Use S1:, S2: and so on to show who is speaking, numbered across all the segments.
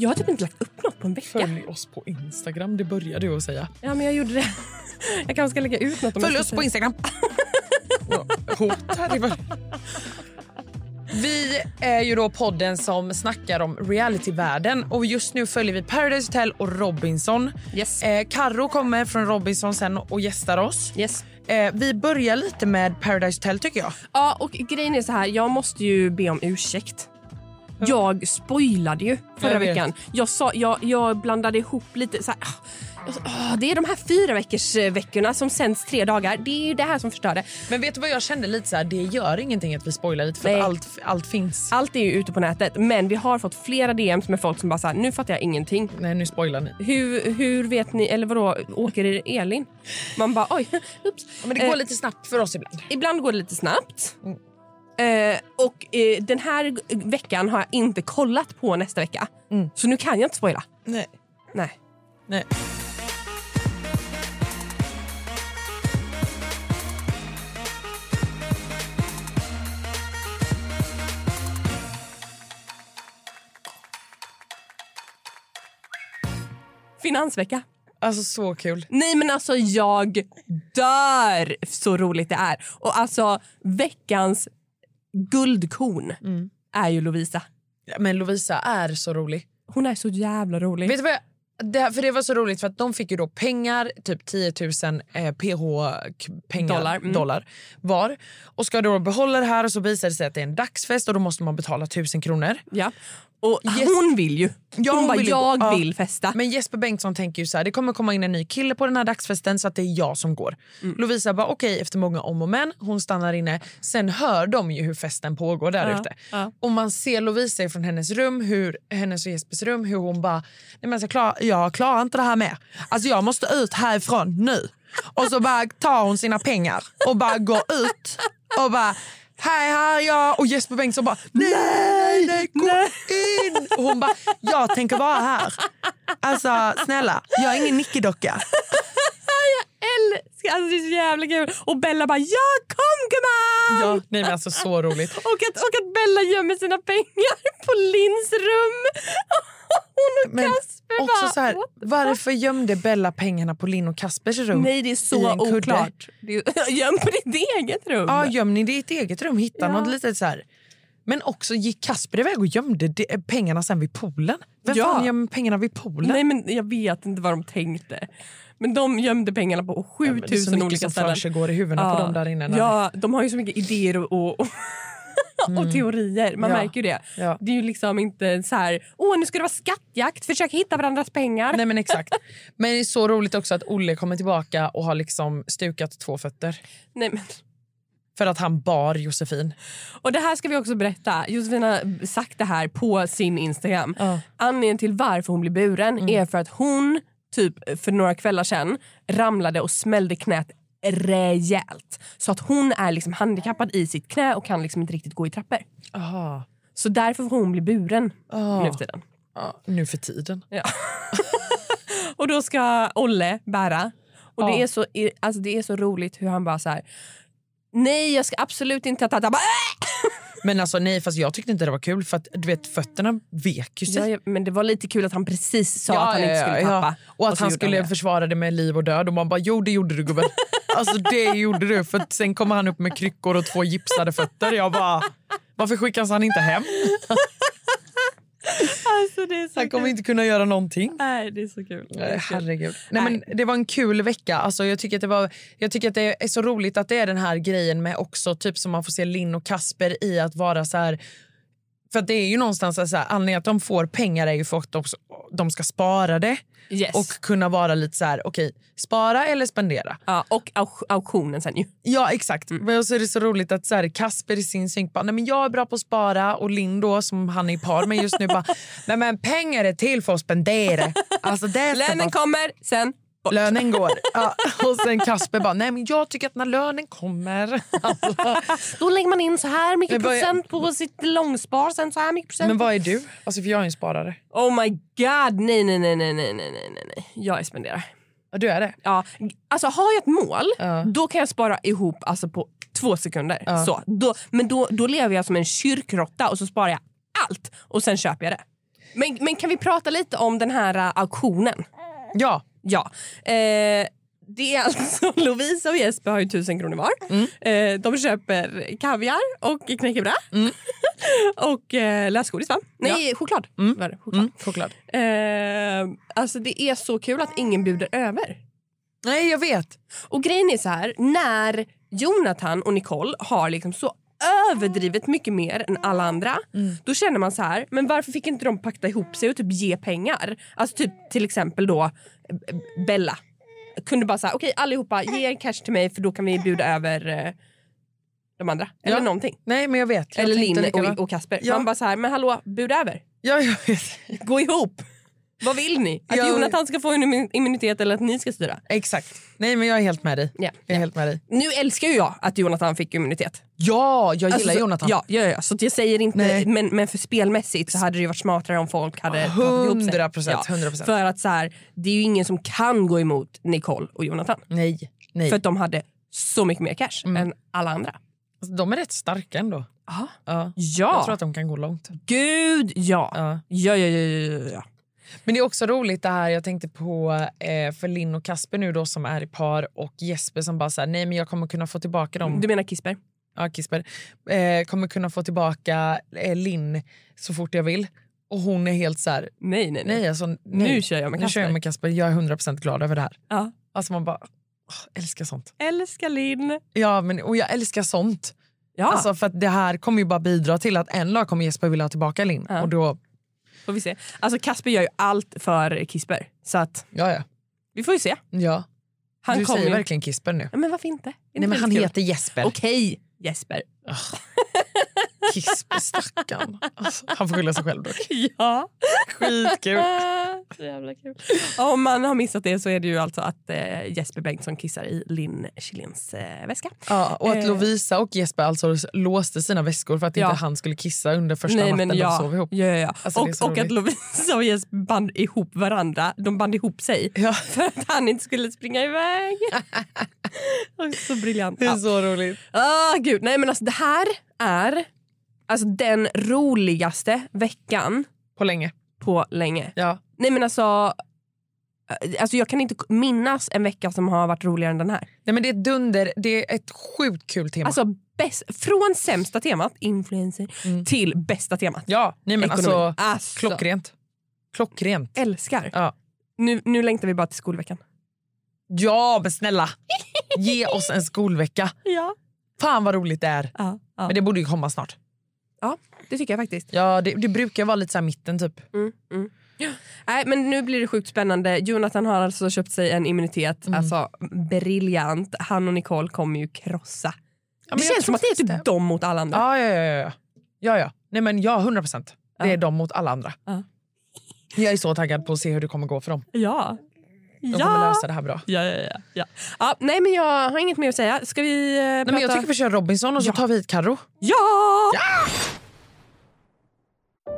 S1: Jag har typ inte lagt upp något på en vecka.
S2: Följ oss på Instagram, det började du att säga.
S1: Ja, men jag gjorde det. Jag kanske ska lägga ut något. om
S2: Följ oss
S1: ska
S2: på
S1: säga-
S2: Instagram. Hot här i. Vi är ju då podden som snackar om realityvärlden och just nu följer vi Paradise Hotel och Robinson.
S1: Yes.
S2: Eh, Karo kommer från Robinson sen och gästar oss.
S1: Yes.
S2: Eh, vi börjar lite med Paradise Hotel tycker jag.
S1: Ja, och grejen är så här. Jag måste ju be om ursäkt. Jag spoilade ju förra
S2: Jag
S1: veckan. Jag, sa, jag, jag blandade ihop lite så här. ah, det är de här fyra veckors eh, veckorna som sänds tre dagar. Det är det här som förstör det.
S2: Men vet du vad jag kände lite så här, det gör ingenting att vi spoilar lite för
S1: Nej.
S2: att allt, allt finns.
S1: Allt är ju ute på nätet, men vi har fått flera DMs med folk som bara så här, nu fattar jag ingenting.
S2: Nej nu spoilar ni.
S1: Hur, hur vet ni, eller vadå, åker Elin? Man bara oj, oops.
S2: Ja, men det går
S1: Eh,
S2: lite snabbt för oss ibland.
S1: Ibland går det lite snabbt. Eh, och eh, den här veckan har jag inte kollat på nästa vecka. Så nu kan jag inte spoila.
S2: Nej.
S1: Nej.
S2: Nej.
S1: Finansvecka.
S2: Alltså så kul.
S1: Nej men alltså jag dör så roligt det är. Och alltså veckans guldkorn är ju Lovisa.
S2: Ja, Men Lovisa är så rolig.
S1: Hon är så jävla rolig.
S2: Vet du vad jag, det, här- för det var så roligt för att de fick ju då pengar, typ 10 000 eh, PH-pengar
S1: Dollar, mm.
S2: dollar var. Och ska då behålla det här och så visar det sig att det är en dagsfest och då måste man betala 1000 kronor.
S1: Ja. Och
S2: Yes.
S1: hon vill ju.
S2: Ja,
S1: hon,
S2: hon
S1: bara,
S2: vill
S1: jag
S2: ja.
S1: vill festa.
S2: Men Jesper Bengtsson tänker ju så här, det kommer komma in en ny kille på den här dagsfesten så att det är jag som går.
S1: Mm.
S2: Lovisa bara okej efter många om och men, hon stannar inne. Sen hör de ju hur festen pågår där
S1: Ja,
S2: ute.
S1: ja.
S2: Och man ser Lovisa från hennes rum, hur, hennes och Jespers rum, hur hon bara, nej men alltså, jag, klar, jag klarar inte det här med. Alltså jag måste ut härifrån nu. Och så bara tar hon sina pengar och bara går ut och bara Här är jag. Och Jesper Bengtsson bara nej, nej, gå in. Och hon bara jag tänker vara här. Alltså snälla, jag är ingen nickedocka.
S1: älskar, alltså det är så jävla kul. Och Bella bara ja kom gumman!
S2: Ja, nej men alltså så roligt.
S1: Och, att, och att Bella gömmer sina pengar på Lins rum. Hon och
S2: Men
S1: Kasper
S2: också så här,
S1: "What the
S2: varför gömde Bella pengarna på Linn och Kaspers rum?
S1: Nej det är så oklart. Är- Göm på ditt eget rum.
S2: Ja, göm i ditt eget rum. Hitta
S1: Ja.
S2: något litet så här. Men också gick Kasper iväg och gömde det, pengarna sen vid poolen? Vem
S1: Ja.
S2: fan gömmer pengarna vid poolen?
S1: Nej men jag vet inte vad de tänkte. Men de gömde pengarna på
S2: men det är
S1: 7000
S2: så mycket
S1: olika
S2: som
S1: ställen.
S2: försiggår i huvudena på dem där inne när-
S1: Ja, de har ju så mycket idéer och, och, och teorier. Man
S2: Ja.
S1: märker ju det.
S2: Ja.
S1: Det är ju liksom inte så här, åh nu ska det vara skattjakt, försök hitta varandras pengar.
S2: Nej men exakt. Men det är så roligt också att Olle kommer tillbaka och har liksom stukat två fötter.
S1: Nej, men.
S2: För att han bar Josefin.
S1: Och det här ska vi också berätta. Josefin har sagt det här på sin Instagram.
S2: Ja.
S1: Anledningen till varför hon blir buren är för att hon typ för några kvällar sedan ramlade och smällde knät rejält. Så att hon är liksom handikappad i sitt knä och kan liksom inte riktigt gå i trappor.
S2: Aha.
S1: Så därför får hon bli buren
S2: Ah.
S1: nu för tiden.
S2: Ja, nu för tiden.
S1: Ja. och då ska Olle bära. Och det,
S2: Ja.
S1: är så, alltså det är så roligt hur han bara så här. Nej jag ska absolut inte ta ta. Bara, "Äh!"
S2: Men alltså nej, fast jag tyckte inte det var kul för att du vet fötterna vek ju sig.
S1: Ja, ja, men det var lite kul att han precis sa att han inte skulle tappa.
S2: Och att han skulle
S1: det.
S2: försvara det med liv och död och man bara jo det gjorde du gubben. alltså det gjorde du för sen kommer han upp med kryckor och två gipsade fötter. Jag bara varför skickas han inte hem?
S1: Alltså,
S2: Han kommer
S1: kul.
S2: inte kunna göra någonting.
S1: Nej, det är så kul. Det är
S2: Nej, herregud. Nej, men det var en kul vecka. Alltså, jag, tycker att det var, jag tycker att det är så roligt att det är den här grejen med också typ som man får se Linn och Kasper i att vara så här För det är ju någonstans så här, anledningen att de får pengar är ju för att de ska spara det
S1: Yes.
S2: och kunna vara lite så här, okej, spara eller spendera.
S1: ja, och au- auktionen sen ju.
S2: Ja, exakt.
S1: Mm.
S2: Men så är det så roligt att så här, Kasper i sin synk bara, nej men jag är bra på att spara och Linn då, som han är i par med just nu bara, nej men pengar är till för att spendera. Alltså det
S1: Lönen
S2: bara
S1: kommer, sen Bort.
S2: Lönen går. Ja, och sen Kasper bara, nej men jag tycker att när lönen kommer... Alltså.
S1: Då lägger man in så här mycket
S2: börjar...
S1: procent på sitt långspar. Sen så här mycket procent.
S2: Men vad är du? Alltså, för jag är en sparare.
S1: Oh my god, nej, nej, nej, nej, nej, nej, nej. Jag är spenderare.
S2: Du är det?
S1: Ja. Alltså, har jag ett mål,
S2: ja.
S1: då kan jag spara ihop alltså, på två sekunder.
S2: Ja.
S1: Så. Då, men då, då lever jag som en kyrkrotta och så sparar jag allt och sen köper jag det. Men, men kan vi prata lite om den här uh, auktionen?
S2: Ja,
S1: Ja. Eh, det är alltså Lovisa och Jesper har ju tusen kronor var.
S2: Mm.
S1: Eh, de köper kaviar och knäckebröd.
S2: Mm.
S1: och eh, lösgodis va? Nej, choklad. Var det, choklad.
S2: Mm, choklad.
S1: Eh, alltså det är så kul att ingen bjuder över.
S2: Nej, jag vet.
S1: Och grejen är så här, när Jonathan och Nicole har liksom så överdrivet mycket mer än alla andra. Då känner man så här, men varför fick inte de pakta ihop sig och typ ge pengar? Alltså typ till exempel då eh, Bella. Kunde bara säga, okej okay, allihopa ge cash till mig för då kan vi bjuda över eh, de andra. Eller
S2: Ja.
S1: någonting.
S2: Nej, men jag vet. Jag
S1: Eller Linn och, och Kasper.
S2: Ja.
S1: Man bara så här, men hallå, buda över.
S2: Ja, jag vet.
S1: Gå ihop. Vad vill ni? Att
S2: Ja.
S1: Jonathan ska få en immunitet eller att ni ska styra?
S2: Exakt. Nej, men jag är helt med dig.
S1: Ja.
S2: Jag är helt med dig.
S1: Nu älskar ju jag att Jonathan fick immunitet.
S2: Ja, jag gillar
S1: Alltså, så-
S2: Jonathan.
S1: Ja, ja, ja, så jag säger inte,
S2: Nej.
S1: men, men för spelmässigt så hade det ju varit smartare om folk hade tagit ihop sig.
S2: 100%, 100%.
S1: För att så här, det är ju ingen som kan gå emot Nicole och Jonathan.
S2: Nej. Nej.
S1: För att de hade så mycket mer cash än alla andra.
S2: Alltså, de är rätt starka ändå.
S1: Aha.
S2: Ja.
S1: Ja,
S2: Jag tror att de kan gå långt.
S1: gud ja.
S2: Ja.
S1: Ja, ja, ja, ja, ja, ja.
S2: Men det är också roligt det här jag tänkte på eh, för Linn och Kasper nu då som är i par och Jesper som bara säger nej men jag kommer kunna få tillbaka dem.
S1: Du menar Kisper?
S2: Ja, Kisper. Eh, kommer kunna få tillbaka eh, Linn så fort jag vill. Och hon är helt så här,
S1: Nej, nej, nej.
S2: nej alltså nej.
S1: Nu kör jag med
S2: Nu kör jag
S1: Kasper.
S2: med Kasper. Jag är 100% glad över det här.
S1: Ja.
S2: Alltså man bara, åh, älskar sånt.
S1: Älskar Linn.
S2: Ja, men, och jag älskar sånt.
S1: Ja,
S2: Alltså för det här kommer ju bara bidra till att en dag kommer Jesper vilja ha tillbaka Linn.
S1: Ja.
S2: Och då,
S1: får vi se. Alltså Kasper gör ju allt för Kisper. Så att
S2: ja ja.
S1: vi får ju se.
S2: ja.
S1: Han
S2: du
S1: kommer
S2: säger
S1: ju...
S2: verkligen Kisper nu.
S1: Ja, men varför inte? Är det
S2: Nej men han
S1: kul?
S2: heter Jesper.
S1: Okej, Jesper.
S2: Kisper stackarn. Alltså, han får skylla sig själv dock.
S1: Ja.
S2: Skitkul.
S1: så jävla kul. Om man har missat det så är det ju alltså att eh, Jesper Bengtsson kissar i Linn Kjellins eh, väska.
S2: Ja, och att
S1: Eh.
S2: Lovisa och Jesper alltså låste sina väskor för att
S1: Ja.
S2: inte han skulle kissa under första
S1: Nej,
S2: natten
S1: men
S2: de
S1: ja,
S2: sov ihop.
S1: Ja, ja, ja.
S2: Alltså,
S1: och, och att. Lovisa och Jesper band ihop varandra. De band ihop sig
S2: Ja.
S1: för att han inte skulle springa iväg. Så briljant.
S2: Det är
S1: Ja.
S2: så roligt.
S1: Ah, gud. Nej, men alltså, det här är alltså, den roligaste veckan
S2: På länge.
S1: på länge.
S2: Ja.
S1: Nej men alltså, eh, alltså jag kan inte minnas en vecka som har varit roligare än den här.
S2: Nej, men det är ett dunder. Det är ett sjukt kul tema.
S1: Alltså bäst, från sämsta temat, influencer, till bästa temat.
S2: ja, nej, men
S1: Ekonomi.
S2: alltså,
S1: Alltså,
S2: klockrent. Klockrent.
S1: Älskar.
S2: Ja.
S1: Nu, nu längtar vi bara till skolveckan.
S2: ja, men snälla. Ge oss en skolvecka.
S1: Ja.
S2: Fan vad roligt det är.
S1: Ja, ja.
S2: Men det borde ju komma snart.
S1: Ja det tycker jag faktiskt.
S2: Ja, det, det brukar vara lite så mitten typ.
S1: Mm, mm. Nej, men nu blir det sjukt spännande. Jonathan har alltså köpt sig en immunitet.
S2: Mm.
S1: Alltså briljant. Han och Nicole kommer ju krossa.
S2: men
S1: det känns som att det är typ
S2: faktiskt
S1: dem mot alla andra.
S2: Ja, ja, ja. ja. ja, ja. Nej, men ja, 100 procent. Det
S1: Ja.
S2: är dem mot alla andra.
S1: Ja.
S2: Jag är så taggad på att se hur det kommer gå för dem.
S1: Ja.
S2: De kommer lösa det här bra.
S1: Ja, ja, ja, ja. ja. Nej, men jag har inget mer att säga. Ska vi eh,
S2: Nej,
S1: prata?
S2: men jag tycker vi kör Robinson och så
S1: Ja.
S2: tar vi hit Carro.
S1: Ja!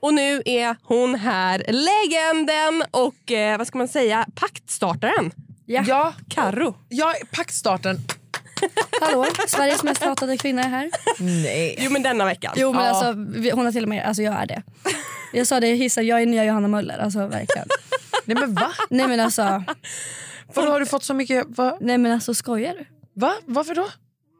S1: Och nu är hon här, legenden och eh, vad ska man säga, paktstartaren.
S2: Ja. ja,
S1: Karo.
S2: är paktstarten.
S3: Hallå, Sveriges mest hatade kvinna är här.
S2: Nej.
S1: Jo men denna veckan.
S3: Jo men
S2: Ja.
S3: alltså, hon har till och med, alltså jag är det. Jag sa det i hissen, jag är nya Johanna Möller. Alltså verkligen.
S2: Nej men va?
S3: Nej men alltså,
S2: Vadå har du fått så mycket? Va?
S3: nej men alltså skojar du?
S2: va? Varför då?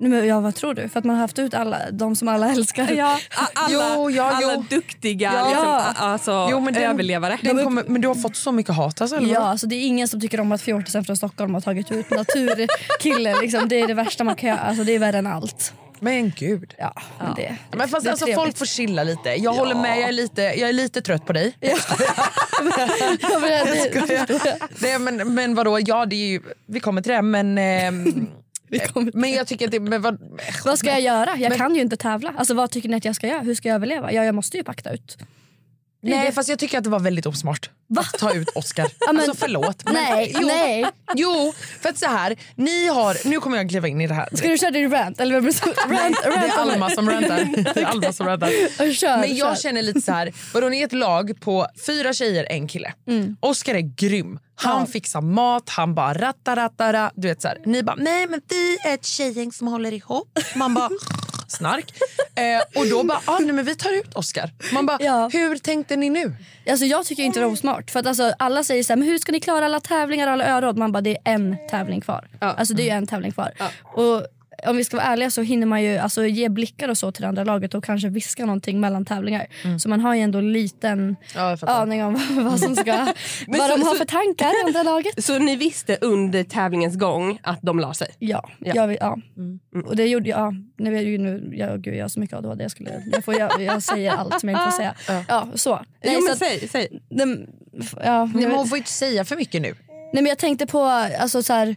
S3: Men, ja, vad tror du? För att man har haft ut alla, de som alla älskar.
S1: Ja, alla,
S2: Jo, ja,
S1: alla
S2: jo.
S1: duktiga
S3: Ja.
S1: liksom, alltså,
S2: Jo, men den-
S1: överlevare.
S2: Den kommer, men du har fått så mycket hat alltså? Eller
S3: Ja, alltså det är ingen som tycker om att fjortisen från Stockholm har tagit ut naturkille. Liksom. Det är det värsta man kan göra. Alltså, det är värre än allt.
S2: Men gud.
S3: Ja, men det,
S2: Men fast
S3: det
S2: alltså,
S3: trevligt.
S2: folk får chilla lite. Jag håller med, jag är lite, jag är lite trött på dig.
S3: Ja, men
S2: men, men vadå, ja det är ju, vi kommer till det men...
S3: kommer
S2: men jag tycker att det... Men vad,
S3: Vad ska jag göra? Jag kan ju inte tävla. Alltså, vad tycker ni att jag ska göra? Hur ska jag överleva? Ja, jag måste ju pakta ut.
S2: Nej fast jag tycker att det var väldigt osmart att ta ut Oscar.
S3: men-
S2: Alltså förlåt. Men,
S3: Nej,
S2: jo,
S3: nej.
S2: Jo, för att så här, ni har... Nu kommer jag kliva in i det här.
S3: Ska du köra din rant? Eller vem rant, rant,
S2: Det är Alma som rantar. Det är Alma som rantar.
S3: Kör,
S2: Men jag
S3: kör.
S2: känner lite så här, vadå ni är ett lag på fyra tjejer, en kille. Oscar är grym. Han
S3: Mm. Ja.
S2: fixar mat, han bara ratta ratta ra. Du vet så här. Ni bara nej men vi är ett tjejgäng som håller ihop. Man bara snark. Eh, och då bara ah, nej, men vi tar ut Oscar. Man bara
S3: Ja.
S2: hur tänkte ni nu?
S3: Alltså, jag tycker inte det är osmart. För att, alltså, alla säger så här, men hur ska ni klara alla tävlingar och alla öråd? Man bara, det är en tävling kvar. Alltså, det är en tävling kvar. Och om vi ska vara ärliga så hinner man ju alltså, ge blickar och så till det andra laget och kanske viska någonting mellan tävlingar. Så man har ju ändå en liten
S2: Ja,
S3: aning om vad som ska, vad
S1: så-
S3: de har
S1: så-
S3: för tankar i andra laget.
S1: Så ni visste under tävlingens gång att de la sig?
S3: Ja,
S1: Ja.
S3: Jag, ja. och det gjorde jag. Ja, nu nu, jag, gud, jag har så mycket ADHD. Jag, skulle, jag, får, jag, jag säger allt som jag inte får säga. Ja, så. Nej,
S1: jo
S3: så
S1: men
S3: att-
S1: säg, säg.
S3: den- ja,
S2: men hon får inte säga för mycket nu.
S3: Nej men jag tänkte på, alltså så här,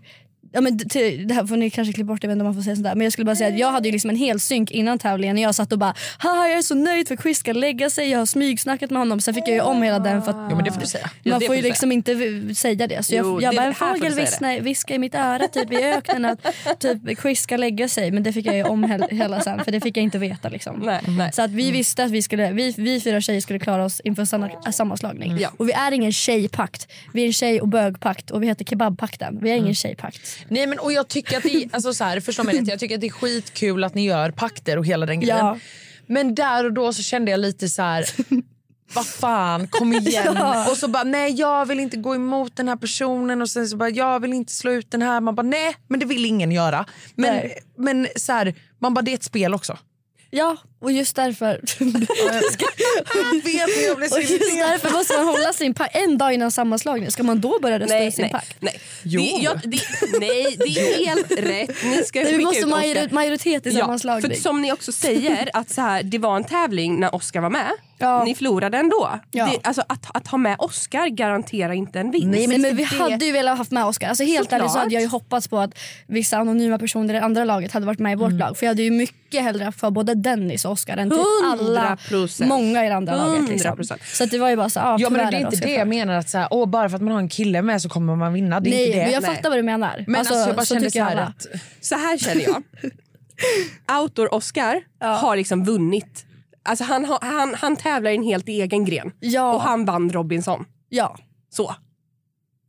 S3: ja, men till, det här får ni kanske klippa bort, jag vet inte om man får säga sånt där. Men jag skulle bara säga att jag hade ju liksom en hel synk innan tävlingen och jag satt och bara Haha jag är så nöjd för Chris ska lägga sig, jag har smygsnackat med honom. Sen fick jag ju om hela den för att
S2: Jo men det får du säga.
S1: Ja,
S3: man får ju liksom inte v- säga det. Så jag,
S1: Jo,
S3: jag bara, en fågel
S1: säga
S3: viskar, viskar i mitt öra typ i öknen att typ Chris ska lägga sig. Men det fick jag ju om hel, hela sen för det fick jag inte veta. Liksom.
S1: Nej, nej.
S3: Så att vi visste att vi, skulle, vi, vi fyra tjejer skulle klara oss inför samma, sammanslagning.
S1: Ja.
S3: Och vi är ingen tjejpakt. Vi är en tjej och bögpakt och vi heter kebabpakten. Vi är ingen tjejpakt.
S2: Nej men och jag tycker att det, är- alltså så här, förstå mig rätt, jag tycker att det är skitkul att ni gör pakter och hela den grejen.
S3: Ja.
S2: Men där och då så kände jag lite så här. Vad fan, kom igen.
S3: Ja.
S2: Och så bara, nej jag vill inte gå emot den här personen och sen så bara, jag vill inte slå ut den här. Man bara, nej men det vill ingen göra. Men,
S3: Nej.
S2: men så här, man bara, det är ett spel också.
S3: Ja, och just därför
S2: Jag vet jag blir så
S3: och just därför måste man hålla sin pakt en dag innan sammanslagningen. Ska man då börja rösta
S1: Nej,
S3: ut sin
S1: nej,
S3: pakt?
S1: nej.
S2: Jo.
S1: Det, ja, det, nej, det är helt rätt. Ni ska
S3: Nej, vi måste major- majoritet i
S1: Ja,
S3: sammanslagning.
S1: för som ni också säger, att så här, det var en tävling när Oscar var med.
S3: Ja.
S1: Ni förlorade ändå.
S3: Ja.
S1: Det, alltså, att, att ha med Oscar garanterar inte en vinst.
S3: Nej, men, vi
S1: det-
S3: hade ju velat haft med Oscar. Alltså, helt ärligt så hade jag ju hoppats på att vissa anonyma personer i det andra laget hade varit med i vårt lag. För jag hade ju mycket hellre haft för både Dennis och Oscar än typ alla,
S1: 100%.
S3: många i det andra laget. Liksom.
S1: 100%.
S3: Så att det var ju bara så, ah,
S2: Ja men det är inte det jag menar att så här, åh, bara för att man har en kille med så kommer man vinna. Det är
S3: Nej,
S2: inte det.
S3: men jag
S1: Nej.
S3: fattar vad du menar.
S2: Men alltså, jag bara
S3: så
S2: kände så här att
S1: Så här känner jag. Outdoor-Oscar har liksom vunnit. Alltså han, har, han, han tävlar i en helt egen gren.
S3: Ja.
S1: Och han vann Robinson.
S3: Ja.
S1: Så.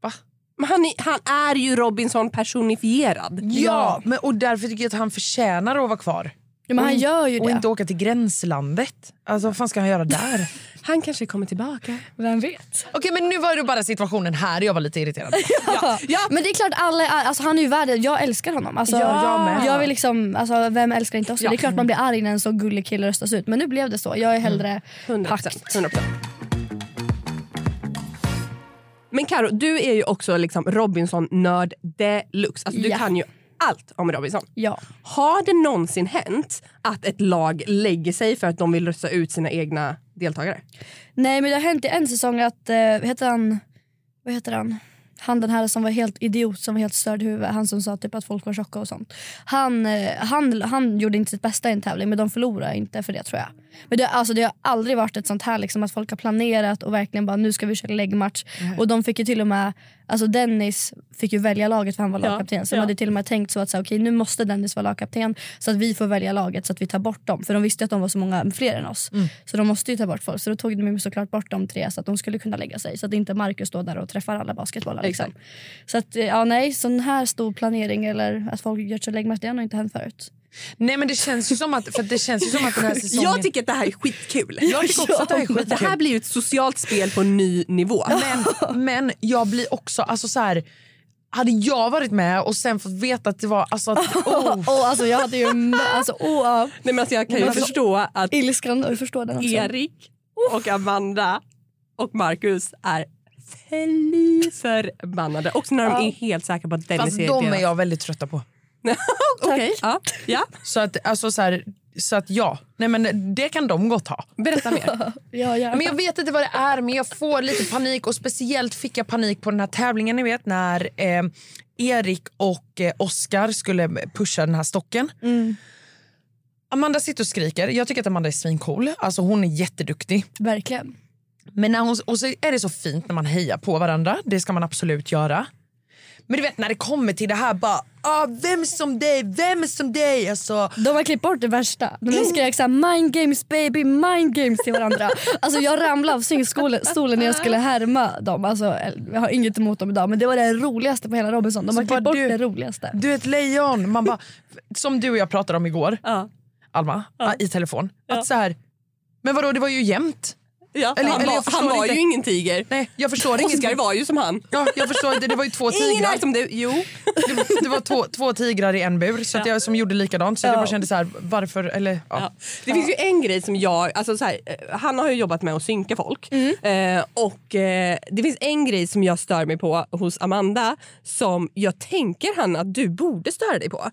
S2: Va?
S1: Men han, är- han är ju Robinson personifierad.
S2: Ja, men, och därför tycker jag att han förtjänar att vara kvar.
S3: Ja, men han gör ju
S2: Och
S3: det.
S2: inte åka till gränslandet. Alltså vad fan ska han göra där?
S1: Han kanske kommer tillbaka.
S3: Vem vet?
S2: Okej men nu var det bara situationen här jag var lite irriterad.
S3: Ja. Men det är klart, alla alltså, han är ju värd. Jag älskar honom. Alltså,
S2: Ja, jag med.
S3: jag vill liksom, alltså, vem älskar inte Oscar?
S1: Ja.
S3: Det är klart man blir arg när en så gullig kille röstas ut. Men nu blev det så. Jag är hellre
S1: 100%.
S3: pakt.
S1: 100%. Men Karo, du är ju också liksom Robinson-nörd deluxe. Alltså, du
S3: Ja.
S1: kan ju allt om Robinson.
S3: Ja.
S1: Har det någonsin hänt att ett lag lägger sig för att de vill rösta ut sina egna deltagare?
S3: Nej men det har hänt i en säsong att, eh, heter han, vad heter han? Han den här som var helt idiot, som var helt störd i huvudet. Han som sa typ att folk var tjocka och sånt. Han, eh, han, han gjorde inte sitt bästa i en tävling men de förlorade inte för det tror jag. Men det, alltså, det har aldrig varit ett sånt här liksom, att folk har planerat och verkligen bara nu ska vi köra läggmatch. Och de fick ju till och med Alltså Dennis fick ju välja laget för han var
S1: Ja,
S3: lagkapten. Så
S1: ja.
S3: de hade till och med tänkt så att så, okej, nu måste Dennis vara lagkapten så att vi får välja laget så att vi tar bort dem. För de visste att de var så många fler än oss.
S2: Mm.
S3: Så de måste ju ta bort folk. Så då tog de ju såklart bort de tre så att de skulle kunna lägga sig. Så att inte Marcus står där och träffar alla basketbollar. Liksom. Så att, eh, ja nej, sån här stor planering eller att folk gör sig läggmatch, det har nog inte hänt förut.
S2: Nej men det känns ju som att, för det känns ju som att den här säsongen...
S1: Jag tycker att det här är skitkul.
S2: Jag tycker också att det här är
S1: Det
S2: skitkul.
S1: här blir ju ett socialt spel på en ny nivå.
S2: Men, men jag blir också... Alltså så här, hade jag varit med och sen fått veta att det var... Alltså att, oh,
S3: Oh, alltså, jag hade ju... Alltså, oh.
S1: Nej, men alltså jag kan ju
S3: Alltså,
S1: förstå att
S3: Ilskan, jag förstår den också.
S1: Erik och Amanda och Marcus är fly förbannade. Också när de är helt säkra på att Dennis
S2: fast
S1: är
S2: de är jag väldigt trötta på.
S1: Okej, ja. ja.
S2: Så att, alltså så, här, så att ja, Nej, men det kan de gott ha.
S1: Berätta mer.
S3: Ja.
S2: Men jag vet inte vad det är, men jag får lite panik. Och Speciellt fick jag panik på den här tävlingen ni vet när eh, Erik och eh, Oscar skulle pusha den här stocken. Amanda sitter och skriker. Jag tycker att Amanda är svincool. Alltså hon är jätteduktig.
S3: Verkligen.
S2: Men när hon, och så är det så fint när man hejar på varandra. Det ska man absolut göra. Men du vet när det kommer till det här bara ah, vem som dig, vem som dig. Alltså,
S3: De har klippt bort det värsta. De skrek såhär mind games baby, mind games till varandra. Alltså jag ramlade av syngstolen när jag skulle härma dem. Alltså, jag har inget emot dem idag men det var det roligaste på hela Robinson. De har klippt bort
S2: du-
S3: det roligaste.
S2: du är ett lejon. Man bara, som du och jag pratade om igår,
S1: Ja.
S2: Alma, i telefon. Att så här, men vadå det var ju jämnt.
S1: Ja,
S2: Eller-
S1: han
S2: eller
S1: var, han var ju ingen tiger.
S2: Nej, jag förstår
S1: Oscar var ju som han.
S2: Ja, jag förstår inte. Det var ju två
S1: Ingen
S2: tigrar.
S1: är som du. Jo.
S2: Det, det var två, två tigrar i en bur så att jag, som gjorde likadant. Så att jag bara kände så här, varför? Eller, ja.
S1: Ja. Det finns ju en grej som jag... Alltså så här, eh, han har ju jobbat med att synka folk. Eh, och eh, Det finns en grej som jag stör mig på hos Amanda som jag tänker Hanna att du borde störa dig på.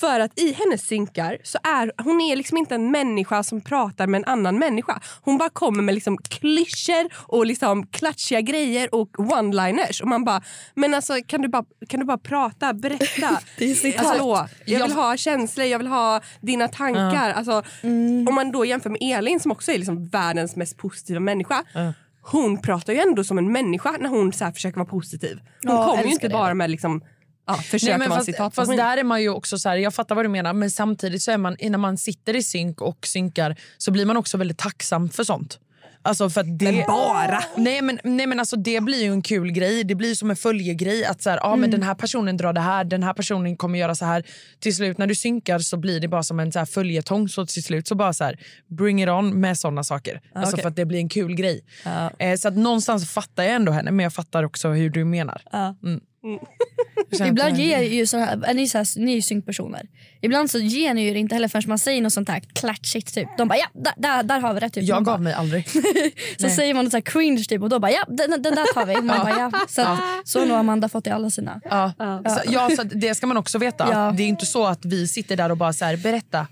S1: För att i hennes synkar så är hon är liksom inte en människa som pratar med en annan människa. Hon bara kommer med liksom klyschor och liksom klatschiga grejer och one-liners. Och man bara, men alltså kan du bara, kan du bara prata, berätta?
S3: Det är citat.
S1: Alltså, jag vill ha känslor, jag vill ha dina tankar. Alltså, Om man då jämför med Elin som också är liksom världens mest positiva människa. Hon pratar ju ändå som en människa när hon så försöker vara positiv. Hon
S3: Ja,
S1: kommer ju inte
S3: det.
S1: bara med liksom, ja, försöker
S2: Nej, fast,
S1: citat.
S2: fast där är man ju också så här, jag fattar vad du menar men samtidigt så är man när man sitter i synk och synkar så blir man också väldigt tacksam för sånt. Alltså för det,
S1: Men bara?
S2: Nej men, nej men alltså det blir ju en kul grej. Det blir som en följegrej. Att så här, ah, men den här personen drar det här, den här personen kommer göra så här. Till slut när du synkar så blir det bara som en så här följetong. Så till slut så bara så här, bring it on med såna saker. Alltså
S1: okej.
S2: för att det blir en kul grej. Eh, så att någonstans fattar jag ändå henne men jag fattar också hur du menar. Mm. Jag känner
S3: Ibland ger ju så här, är ni, så här, ni är synkpersoner. Ibland så ger ni ju det inte heller förrän man säger något sånt här klatschigt typ. De bara ja, där, där, där har vi rätt. Typ.
S2: Jag gav
S3: bara,
S2: mig aldrig.
S3: så säger man något så här cringe typ och då bara ja, den, den där tar vi. Man bara, ja. Så, att, så har nog Amanda fått i alla sina.
S2: Ja. Så, ja, så det ska man också veta.
S3: Ja.
S2: Det är inte så att vi sitter där och bara så här, berätta.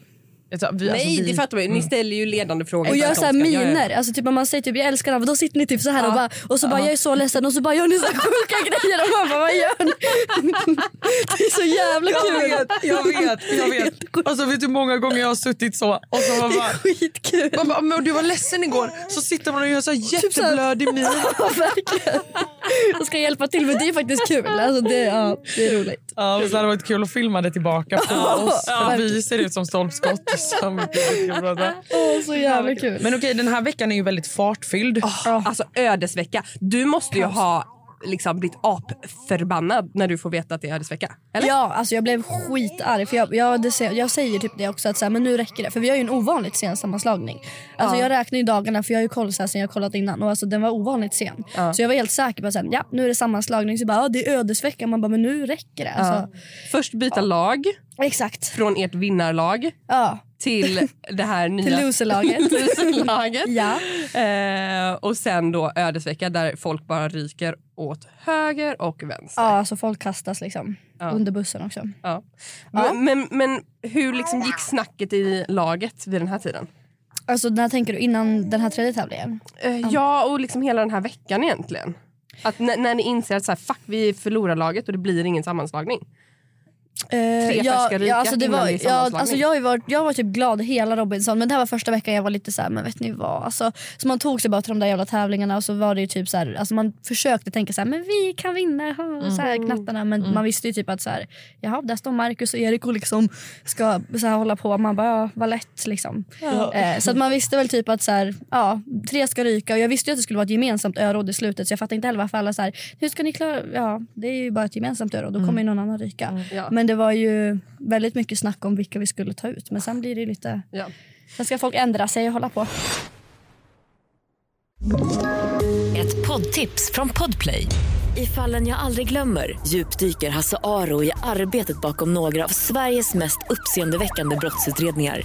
S2: Alltså, vi,
S1: Nej,
S2: alltså, vi,
S1: det fattar man ju. Ni ställer ju ledande frågor.
S3: Och
S1: för
S3: gör så här
S1: det.
S3: miner. Alltså typ om man säger typ jag älskar honom, då sitter ni typ så här och, bara, och så bara jag är så ledsen och så bara gör ni så här sjuka grejer och man bara vad gör ni? Det är så jävla
S2: Jag
S3: kul.
S2: vet, jag vet, jag vet. Alltså, vet du hur många gånger jag har suttit så och så man bara,
S3: Skitkul.
S2: man bara men du var ledsen igår. Så sitter man och gör så här
S3: så här-
S2: jätteblödig min.
S3: Ja, verkligen. Och ska hjälpa till men det är faktiskt kul. Alltså det, ja, det är roligt.
S2: Ja, så hade det varit kul att filma det tillbaka på oss. För att vi ser ut som stolpskott.
S3: Åh, så jävla kul.
S2: Men okej, den här veckan är ju väldigt fartfylld.
S1: Alltså ödesvecka. Du måste ju ha liksom blivit apförbannad när du får veta att det är ödesvecka. Eller?
S3: Ja, alltså jag blev skitarg. För jag, jag, det, säger- jag säger typ det också, att så här, men nu räcker det. För vi har ju en ovanligt sen sammanslagning. Alltså Jag räknar ju dagarna, för jag har ju koll så här, sen jag kollat innan. Och alltså, den var ovanligt sen. Så jag var helt säker på att ja, nu är det sammanslagning. Så jag bara, ja, det är ödesvecka. Man bara, men nu räcker det. Alltså,
S1: Först byta lag
S3: Exakt.
S1: från ert vinnarlag
S3: Ja,
S1: till det här nya
S3: till loserlaget.
S1: loserlaget.
S3: ja.
S1: Eh, och sen då ödesvecka där folk bara ryker åt höger och vänster.
S3: ja, alltså folk kastas liksom. Under bussen också.
S1: Ja. Men, men, men hur liksom gick snacket i laget vid den här tiden?
S3: Alltså när tänker du? Innan den här tredje tävlingen?
S1: Eh, ja, och liksom hela den här veckan egentligen. Att när, när ni inser att så här, fuck, vi förlorar laget och det blir ingen sammanslagning.
S3: Eh,
S1: Tre
S3: ja,
S1: färska rika
S3: ja, alltså det var, ja, alltså jag, varit, jag var typ glad hela Robinson men det här var första veckan jag var lite så här, men vet ni vad? Alltså, så man tog sig bara till de där jävla tävlingarna och så var det typ så här, alltså man försökte tänka så här, men vi kan vinna, så här, knattarna. Men man visste ju typ att så här, jaha, där står Marcus och Erik och liksom ska så här, hålla på. Man bara, ja vad lätt liksom. Eh, så att man visste väl typ att så här, ja, tre ska ryka och jag visste ju att det skulle vara ett gemensamt öråd i slutet så jag fattade inte heller varför alla så här, hur ska ni klara, ja det är ju bara ett gemensamt öråd, då kommer ju någon annan ryka.
S1: Ja.
S3: Men det var ju väldigt mycket snack om vilka vi skulle ta ut. Men sen blir det lite...
S1: Ja.
S3: Sen ska folk ändra sig och hålla på.
S4: Ett poddtips från Podplay. I fallen jag aldrig glömmer djupdyker Hasse Aro i arbetet bakom några av Sveriges mest uppseendeväckande brottsutredningar.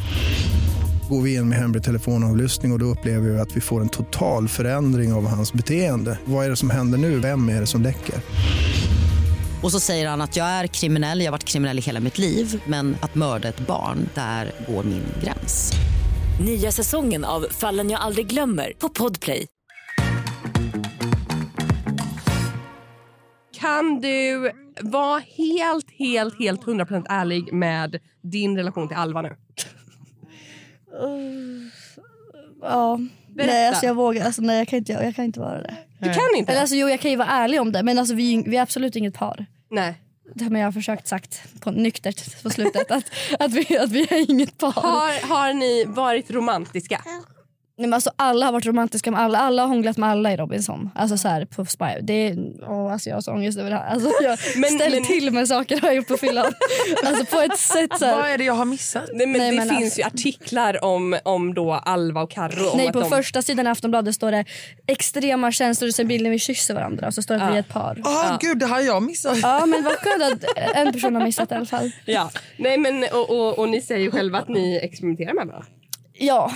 S5: Går vi in med hemlig telefonavlyssning och, och då upplever vi att vi får en total förändring av hans beteende. Vad är det som händer nu? Vem är det som läcker?
S6: Och så säger han att jag är kriminell, jag har varit kriminell i hela mitt liv men att mörda ett barn, där går min gräns.
S4: Nya säsongen av Fallen jag aldrig glömmer på Podplay.
S1: Kan du vara helt, helt, helt 100% ärlig med din relation till Alva nu?
S3: Ja.
S1: Berätta.
S3: Nej, alltså jag vågar. Alltså, nej, jag kan inte, jag kan inte vara det.
S1: Du kan inte?
S3: Eller, alltså, jo, jag kan ju vara ärlig om det men alltså, vi, vi är absolut inget par.
S1: Nej.
S3: Det har jag försökt sagt på nyktert på slutet att, att, vi, att vi är inget par.
S1: Har, har ni varit romantiska?
S3: Nej, men alltså, alla har varit romantiska med alla. Alla har hånglat med alla i Robinson. Alltså så här på Spy. Det är, åh, alltså, jag har så ångest över det här. Alltså, jag
S1: Men-
S3: ställer
S1: men-
S3: till med saker har jag gjort på fyllan. alltså på ett sätt så här,
S2: Vad är det jag har missat?
S1: Nej, men
S3: Nej,
S1: det
S3: men
S1: finns
S3: alltså-
S1: ju artiklar om, om då Alva och Carro.
S3: Nej, på
S1: de...
S3: första sidan i Aftonbladet står det extrema känslor och sen bilden vi kysser varandra och så står det att vi är ett par.
S2: Ah, Gud, det har jag missat.
S3: Ja men vad skönt att en person har missat i alla fall.
S1: Ja. Nej, men, och, och, och ni säger ju själva att ni experimenterar med varandra.
S3: Ja,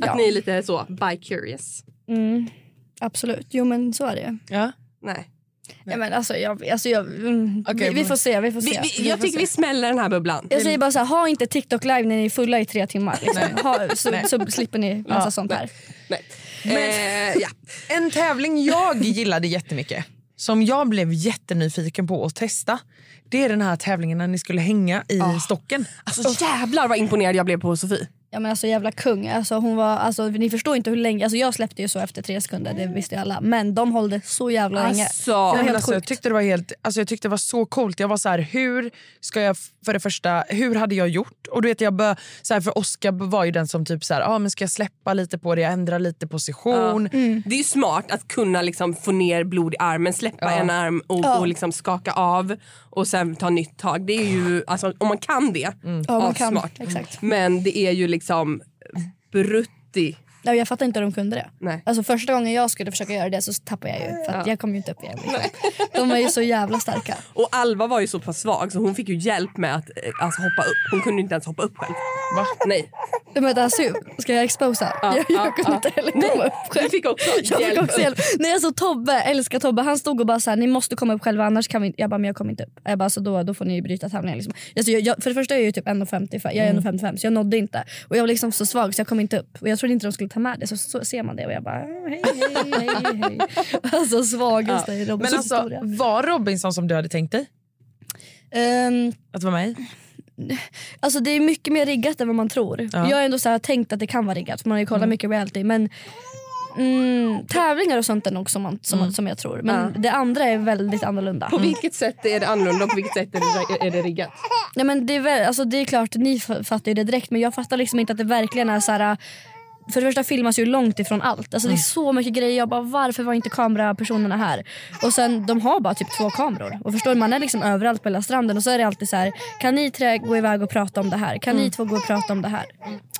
S1: Att
S3: Ja.
S1: ni är lite så bi-curious.
S3: mm, absolut. Jo men så är det.
S2: Ja.
S1: Nej.
S3: Ja, men alltså, jag, alltså, jag, mm,
S2: Okej,
S3: vi, vi får se. Vi får se.
S1: Vi, vi, jag tycker vi smäller den här bubblan.
S3: Jag säger bara så här, ha inte TikTok live när ni är fulla i tre timmar. Liksom. Ha, så, så slipper ni massa
S2: Ja,
S3: sånt här.
S1: Nej. Eh, ja.
S2: En tävling jag gillade jättemycket, som jag blev jättenyfiken på att testa. Det är den här tävlingen när ni skulle hänga i stocken.
S1: Alltså jävlar vad imponerad jag blev på Sofie.
S3: Ja, men alltså, jävla kung. Alltså, hon var, alltså, ni förstår inte hur länge. Alltså, jag släppte ju så efter tre sekunder, det visste ju alla. Men de höll det så jävla länge.
S1: Alltså.
S3: det var helt
S2: alltså, jag tyckte det var helt, alltså jag tyckte det var så coolt. Jag var så här, hur ska jag för det första, hur hade jag gjort? Och du vet jag bör, så här, för Oskar var ju den som typ så här, ah, men ska jag släppa lite på det, jag ändrar lite position.
S1: Det är ju smart att kunna liksom få ner blod i armen, släppa en arm och, och liksom skaka av och sen ta nytt tag. Det är ju, alltså, om man kan det,
S3: Ja, man kan.
S1: smart.
S3: Exakt.
S1: Men det är ju liksom brutti.
S3: Nej, jag fattar inte hur de kunde det.
S1: Nej.
S3: Alltså, första gången jag skulle försöka göra det så tappade jag ju. För att jag kom ju inte upp igen. Liksom. De är ju så jävla starka.
S1: Och Alva var ju så pass svag så hon fick ju hjälp med att eh, alltså, hoppa upp. Hon kunde inte ens hoppa upp själv.
S2: Va?
S1: Nej.
S3: Men alltså, ska jag exposa? jag jag
S1: ja,
S3: kunde
S1: ja.
S3: inte heller
S1: Nej,
S3: komma upp
S1: Du
S3: själv.
S1: fick också
S3: Jag fick
S1: hjälp
S3: också
S1: upp.
S3: hjälp. Nej, alltså, Tobbe, älskar Tobbe, han stod och bara så här, ni måste komma upp själva annars kan vi inte. Jag bara, men jag kommer inte upp. Jag bara, så då, då får ni bryta tävlingen. Liksom. Alltså, jag, jag, för det första är jag ju typ 1,55, jag är 1,55 så jag nådde inte. Och jag var liksom så svag så jag kom inte upp. Och jag trodde inte de skulle ta med det. Så, så ser man det och jag bara, hej hej hej hej. Alltså svagaste i
S2: Men
S3: Robinsons
S2: alltså,
S3: historia.
S2: var Robinson som du hade tänkt dig
S3: Ehm,
S2: att vara med i?
S3: Alltså det är mycket mer riggat än vad man tror.
S2: Ja. Mm.
S3: Jag har ändå så här tänkt att det kan vara riggat för man har ju kollat mycket reality. Men mm, tävlingar och sånt är nog som, man, som,
S2: Mm.
S3: som jag tror. Men det andra är väldigt annorlunda.
S1: På vilket sätt är det annorlunda och på vilket sätt är det, är det riggat?
S3: Nej, men det, är väl, alltså, det är klart, ni fattar ju det direkt men jag fattar liksom inte att det verkligen är så här. För det första filmas ju långt ifrån allt. Alltså, Det är så mycket grejer. Jag bara, varför var inte kamerapersonerna här? Och sen, De har bara typ två kameror. Och förstår Man är liksom överallt på hela stranden och så är det alltid så här. Kan ni tre gå iväg och prata om det här? Kan ni två gå och prata om det här?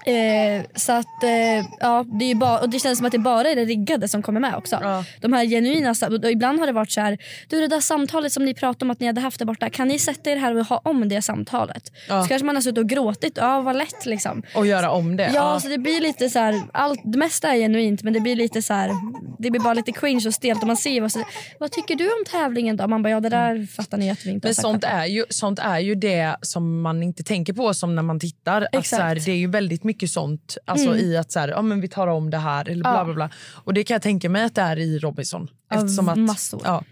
S3: Eh, så att, eh, ja, det, är bara, och det känns som att det bara är det riggade som kommer med också. De här genuina, och ibland har det varit så här. Du det där samtalet som ni pratade om att ni hade haft där borta. Kan ni sätta er här och ha om det samtalet? Så kanske man har suttit och gråtit. Ja vad lätt liksom.
S2: Och göra om det?
S3: Ja, så det blir lite så här, allt, det mesta är genuint men det blir lite så här, det blir bara lite cringe och stelt och man ser vad, så, vad tycker du om tävlingen då? Man bara ja det där fattar ni att vi inte har
S2: Men sånt är, ju, sånt är ju det som man inte tänker på som när man tittar. Att
S3: Exakt.
S2: så här, det är ju väldigt mycket sånt alltså, i att så här, ja, men vi tar om det här. Eller bla,
S3: Ja.
S2: bla, bla. Och det kan jag tänka mig att det är i Robinson.
S3: Av
S2: Eftersom att,
S3: massor.
S2: Ja.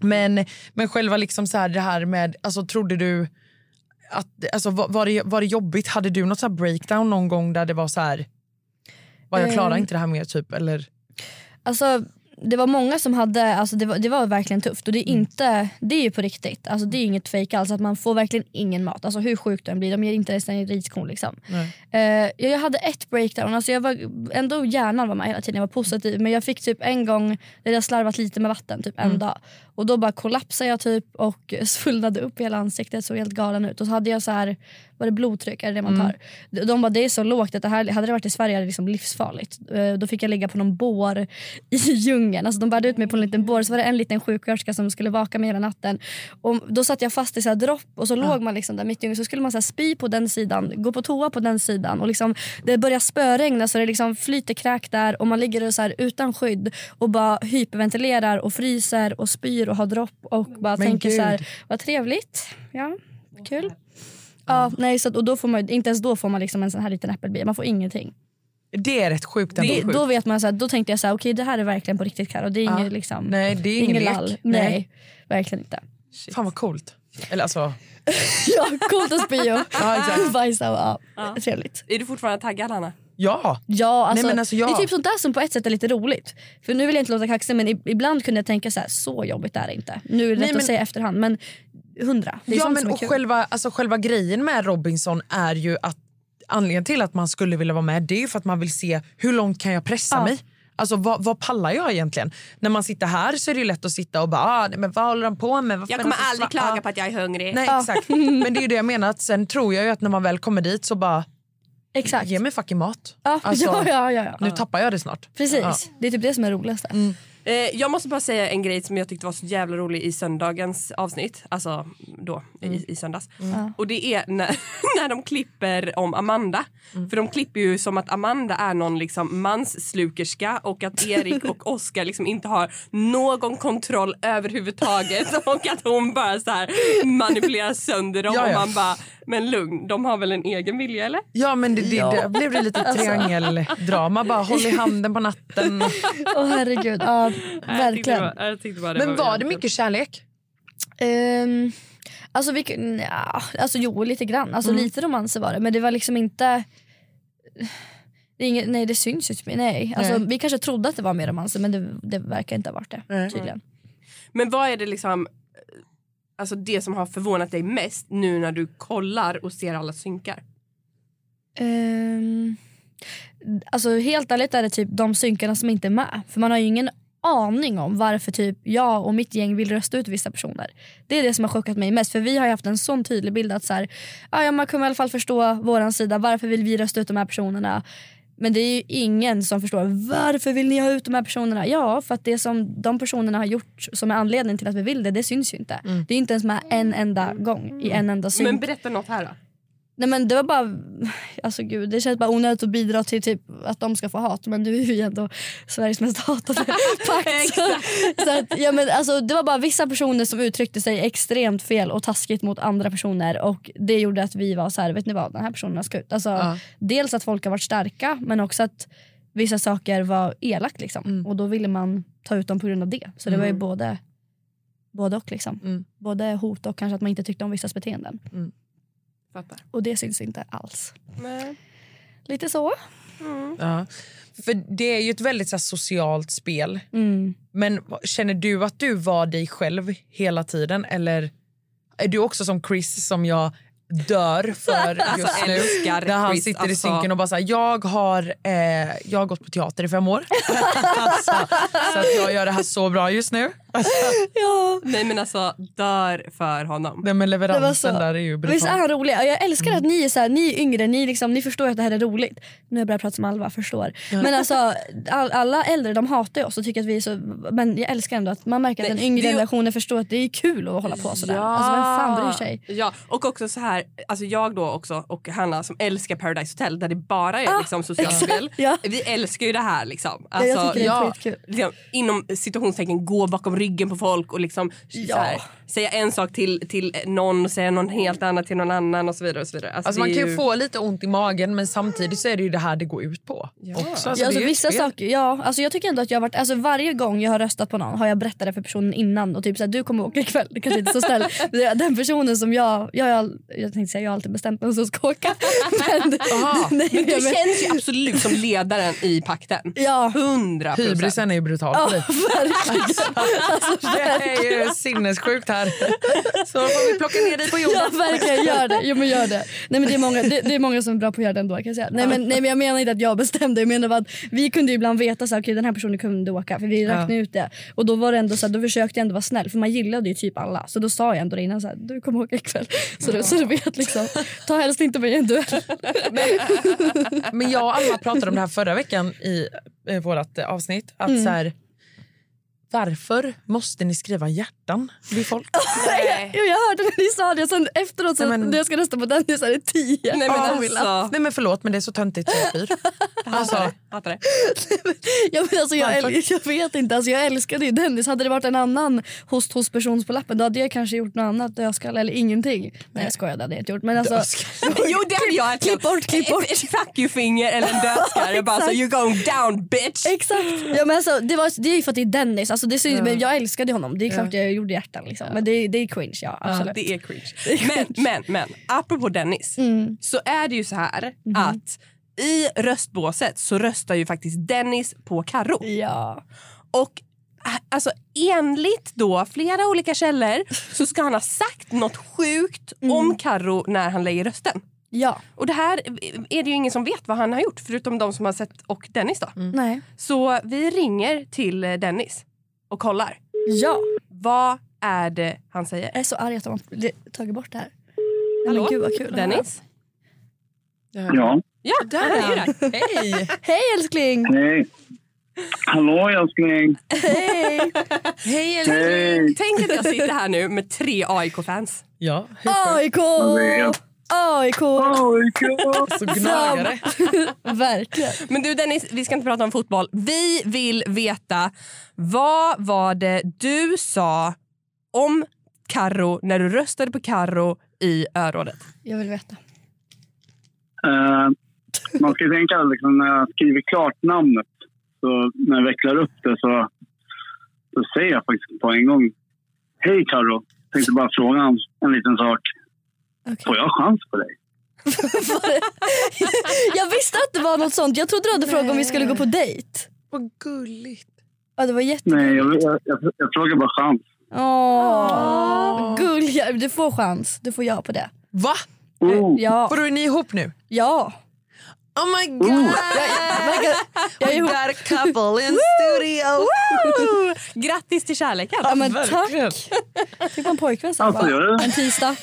S2: Men, men själva liksom så här, det här med, alltså trodde du att, alltså, var, var, det, var det jobbigt? Hade du något så här breakdown någon gång där det var så här... Var jag klarar
S3: Eh.
S2: inte det här mer typ? Eller?
S3: Alltså, det var många som hade, alltså det, var, det var verkligen tufft och det är, inte, det är ju på riktigt. Alltså det är inget fake alls, att man får verkligen ingen mat. Alltså hur sjukt den blir, de ger inte ens en riskorn. Liksom. Eh, jag hade ett breakdown, alltså jag var, ändå hjärnan var med hela tiden, jag var positiv. Men jag fick typ en gång där jag slarvat lite med vatten, typ en
S2: Mm.
S3: dag. Och då bara kollapsade jag typ och svullnade upp hela ansiktet, såg helt galen ut. Och så hade jag så här, var det blodtryck, är det det man
S2: Mm.
S3: tar? De- De bara det är så lågt att det här, hade det varit i Sverige hade det liksom livsfarligt. Eh, Då fick jag ligga på någon bår i djungeln. Alltså de bärde ut mig på en liten bår så var det en liten sjuksköterska som skulle vaka mig hela natten. Och då satt jag fast i så här dropp och så låg man liksom där mitt i djungeln. Så skulle man så spy på den sidan, gå på toa på den sidan. Och liksom, det börjar spöregna så det liksom flyter kräk där och man ligger så här utan skydd och bara hyperventilerar och fryser och spyr och har dropp och bara
S2: Men
S3: tänker så här,
S2: gud.
S3: vad trevligt. Ja, kul. Ja, nej, så att, och då får man, inte ens då får man liksom en sån här liten äppelbit. Man får ingenting.
S2: Det är rätt sjukt.
S3: Det,
S2: ändå.
S3: då vet man så här, då tänkte jag så här, okej det här är verkligen på riktigt Karo. Det är
S2: Ja.
S3: inget liksom,
S2: Nej, det är ingen lek.
S3: lall.
S2: Nej.
S3: Nej. verkligen inte.
S2: Fan vad coolt. Eller alltså...
S3: ja, coolt att spy och bajsa ja, trevligt.
S1: Är du fortfarande taggad Hanna?
S2: Ja.
S3: Ja, alltså,
S2: Nej, men alltså, ja.
S3: det är typ sånt där som på ett sätt är lite roligt. För nu vill jag inte låta kaxig men ibland kunde jag tänka så här, så jobbigt är det inte. Nu är det lätt
S2: Nej, men-
S3: att säga efterhand men hundra. Det är
S2: ja,
S3: sånt
S2: men
S3: som är
S2: och
S3: kul.
S2: själva, alltså, själva grejen med Robinson är ju att anledningen till att man skulle vilja vara med det är ju för att man vill se hur långt kan jag pressa
S3: Ja.
S2: mig. Alltså vad, vad pallar jag egentligen? När man sitter här så är det ju lätt att sitta och bara ah, nej, men vad håller de på med? Varför
S1: Jag kommer aldrig klaga
S2: ah.
S1: på att jag är hungrig.
S2: Nej exakt. Men det är ju det jag menar. Att sen tror jag ju att när man väl kommer dit så bara
S3: Exakt.
S2: ge mig fucking mat.
S3: Ja,
S2: Alltså,
S3: ja, ja, ja.
S2: Nu tappar jag det snart.
S3: Precis, det är typ det som är det roligaste.
S1: Eh, jag måste bara säga en grej som jag tyckte var så jävla rolig i söndagens avsnitt. Alltså då, i, i söndags.
S3: Ja.
S1: Och det är när, när de klipper om Amanda. För de klipper ju som att Amanda är någon liksom mansslukerska och att Erik och Oscar liksom inte har någon kontroll överhuvudtaget. Och att hon bara så här manipulerar sönder dem.
S2: Ja, ja.
S1: Och man bara, men lugn, de har väl en egen vilja eller?
S2: Ja men det, det,
S3: Ja.
S2: där blev det lite
S3: Alltså.
S2: triangeldrama. Bara håll i handen på natten.
S3: Åh herregud, ja,
S1: Jag det
S3: verkligen.
S1: var, jag bara det
S2: Men var det
S1: jävligt
S2: mycket kärlek?
S3: Um, alltså, vi, nja, alltså jo, lite grann. Alltså,
S2: Mm.
S3: Lite romanser var det, men det var liksom inte... Det inget, nej, det syns ju inte. Nej. Alltså,
S1: Nej.
S3: Vi kanske trodde att det var mer romanser, men det, det verkar inte ha varit det.
S2: Nej.
S3: Tydligen.
S1: Men vad är det liksom Alltså det som har förvånat dig mest nu när du kollar och ser alla synkar?
S3: Ehm, alltså, helt ärligt är det typ de synkarna som inte är med. För man har ju ingen aning om varför typ jag och mitt gäng vill rösta ut vissa personer. Det är det som har chockat mig mest. För vi har ju haft en sån tydlig bild att så här, "Ah, ja, man kommer i alla fall förstå våran sida. Varför vill vi rösta ut de här personerna? Men det är ju ingen som förstår varför vill ni ha ut de här personerna? Ja, för att det som de personerna har gjort som är anledningen till att vi vill det, det syns ju inte. Det är inte ens med en enda gång i en enda synk.
S1: Men berätta något här då.
S3: Nej men det var bara, alltså gud det känns bara onödigt att bidra till typ att de ska få hat men du är ju ändå Sveriges mest hatade pakt. så, så att, ja, men alltså, det var bara vissa personer som uttryckte sig extremt fel och taskigt mot andra personer och det gjorde att vi var så här, vet ni vad den här personen ska ut. Alltså,
S2: Ja.
S3: Dels att folk har varit starka men också att vissa saker var elakt liksom. och då ville man ta ut dem på grund av det. Så det var ju
S2: Mm.
S3: både, både och liksom.
S2: Mm.
S3: Både hot och kanske att man inte tyckte om vissas beteenden.
S1: Fattar.
S3: Och det syns inte alls.
S1: Nej.
S3: Lite så.
S2: Ja. För det är ju ett väldigt så här, socialt spel.
S3: Mm.
S2: Men känner du att du var dig själv hela tiden? Eller är du också som Chris som jag dör för just
S1: Alltså,
S2: nu?
S1: älskar
S2: Där han
S1: Chris,
S2: sitter i
S1: alltså.
S2: synken och bara säger jag har, eh, jag har gått på teater i fem år. alltså, så att jag gör det här så bra just nu.
S3: Ja.
S1: Nej men alltså dör för honom.
S2: Nej, men leveransen där är ju
S3: Visst är
S2: brutal.
S3: han rolig? Jag älskar att ni är, så här, ni är yngre, ni, liksom, ni förstår att det här är roligt. Nu har jag börjat prata som Alva, förstår. Men alltså, all, alla äldre de hatar ju oss och tycker att vi är så... Men jag älskar ändå att man märker att
S1: Nej,
S3: den yngre
S1: är ju-
S3: generationen förstår att det är kul att hålla på sådär. Alltså vem fan bryr sig?
S1: Ja, och också så här, alltså jag då också och Hanna som älskar Paradise Hotel där det bara är
S3: Ah,
S1: liksom socialt
S3: exakt,
S1: spel.
S3: ja.
S1: Vi älskar ju det här liksom.
S3: Ja, jag
S1: Alltså,
S3: tycker det är skitkul.
S1: liksom, inom situationstecken gå bakom ryggen på folk och liksom så här, säga en sak till, till någon och säga någon helt annat till någon annan och så vidare. Och så vidare.
S2: Alltså man
S1: det är
S2: kan ju få lite ont i magen men samtidigt så är det ju det här det går ut på. Också. Alltså,
S3: Ja, alltså, vissa
S2: spel.
S3: saker, ja, alltså, jag tycker ändå att jag har varit, alltså, varje gång jag har röstat på någon har jag berättat det för personen innan och typ såhär, du kommer åka ikväll, det kanske inte är så snäll. Den personen som jag, jag, all- jag tänkte säga jag har alltid bestämt vem som ska åka. Men, nej,
S1: men du
S3: jag men-
S1: känns ju absolut som ledaren i pakten.
S3: Ja.
S1: Hundra procent.
S2: Hybrisen är ju brutal
S3: Ja, verkligen. Alltså,
S2: Det är ju sinnessjukt här. Så får vi plocka ner dig på jorden.
S3: Ja verkligen, gör det. Jo, men gör det. Nej, men det, är många, det, det är många som är bra på att göra det ändå. Kan jag, säga. Nej, men, nej men jag menar inte att jag bestämde. Jag menar att vi kunde ibland veta att okay, den här personen kunde åka för vi
S2: Ja.
S3: räknade ut det. Och då var det ändå så här, då försökte jag ändå vara snäll för man gillade ju typ alla. Så då sa jag ändå innan så här, du kommer åka ikväll. Så, du, så du vet liksom, ta helst inte mig i en duell.
S2: Men jag och Alma pratade om det här förra veckan i eh, vårt avsnitt. Att
S3: Mm.
S2: så här, varför måste ni skriva hjärtan vid folk?
S3: Jo, jag hörde när ni sa det. Sen efteråt så,
S2: Nej, men-
S3: när jag ska rösta på den så är det tio.
S2: Nej men,
S3: Ja,
S2: alltså. Nej men förlåt men det är så töntigt så jag spyr. Alltså,
S1: Hatar det.
S3: Ja, men alltså, jag, äl- jag vet inte, alltså, jag älskade ju Dennis. Hade det varit en annan host hos person på lappen då hade jag kanske gjort något annat, dödskalle eller ingenting. Nej jag skojar, det hade jag inte gjort. Men alltså,
S1: Jo det hade jag.
S3: Klipp bort, klipp bort.
S1: Ett, ett fuck you-finger eller en dödskalle. Jag bara så you're going down bitch.
S3: Exakt. Ja, men alltså, det, var, det är ju för att det är Dennis. Alltså, det är så,
S1: Ja.
S3: men jag älskade honom. Det är klart
S1: Ja.
S3: jag gjorde hjärtan. Liksom. Men det, det är cringe, ja. Absolut.
S1: Ja, det är cringe. Men, men, men apropå Dennis
S3: Mm.
S1: så är det ju så här
S3: Mhm.
S1: att i röstbåset så röstar ju faktiskt Dennis på Karo.
S3: Ja.
S1: Och äh, alltså enligt då flera olika källor så ska han ha sagt något sjukt om Karo när han lägger rösten.
S3: Ja.
S1: Och det här är det ju ingen som vet vad han har gjort förutom de som har sett och Dennis då.
S3: Nej.
S1: Så vi ringer till eh, Dennis och kollar.
S3: Ja.
S1: Vad är det han säger?
S3: Jag är så arg att de har tagit bort det här.
S1: Hallå?
S3: Men gud vad kul.
S1: Dennis?
S7: Ja.
S1: Ja, där är där.
S2: Hej!
S3: Hej älskling!
S7: Hej. Hallå älskling.
S3: Hej!
S2: Hej
S7: Hej.
S1: Tänk att jag sitter här nu med tre AIK-fans.
S2: Ja.
S3: AIK!
S7: Vet.
S3: AIK!
S2: Så gnagare.
S3: Verkligen.
S1: Men du Dennis, vi ska inte prata om fotboll. Vi vill veta vad var det du sa om Karo när du röstade på Karo i örådet?
S3: Jag vill veta.
S7: Eh, man ska tänka liksom, när jag skriver klart namnet, så när jag vecklar upp det så, så säger jag faktiskt på en gång Hej Karo, tänkte bara fråga en, en liten sak. Får jag chans på dig?
S3: jag visste att det var något sånt. Jag trodde du hade frågat om vi skulle gå på dejt.
S2: Vad gulligt.
S3: Ja, det var jättegulligt.
S7: Nej, jag, jag, jag, jag frågar bara chans.
S3: Åh, gulliga. Du får chans. Du får ja på det.
S2: Va?
S7: Oh.
S3: Ja.
S2: Vadå är ni ihop nu?
S3: Ja.
S2: Oh my god!
S3: Jag, jag är
S2: We
S3: ihop.
S2: got a couple in studio!
S1: Woo! Grattis till kärleken!
S3: Ja, men
S2: verkligen.
S3: tack. Fick man pojkvän sen
S7: Alltså,
S3: va? En tisdag.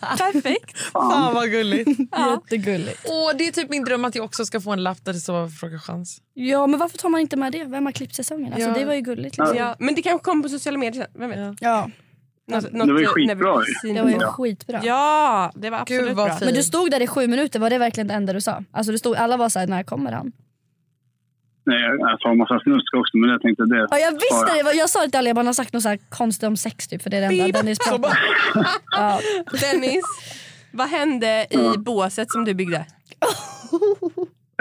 S1: Perfekt.
S2: Fan vad gulligt.
S3: Jättegulligt.
S2: Åh, det är typ min dröm att jag också ska få en lapp där det står fråga chans.
S3: Ja, men varför tar man inte med det? Vem har klippt säsongen? Alltså,
S2: Ja.
S3: Det var ju gulligt. Liksom.
S1: Ja, men det kanske kommer på sociala medier sen. Vem vet?
S3: Ja.
S1: Något,
S7: Det var ju skitbra
S3: Det var ju skitbra.
S1: Ja, det var absolut
S2: Gud,
S1: bra.
S3: Men du stod där i sju minuter, var det verkligen det enda du sa? Alltså du stod, alla var såhär, när kommer han?
S7: Nej, jag, jag sa en massa snusk också, men jag tänkte det.
S3: Ja, jag visste det! Jag sa det till alla, jag bara har sagt något så här konstigt om sex typ, för det är det enda. Dennis pratar. Ja.
S1: Dennis, vad hände i båset som du byggde?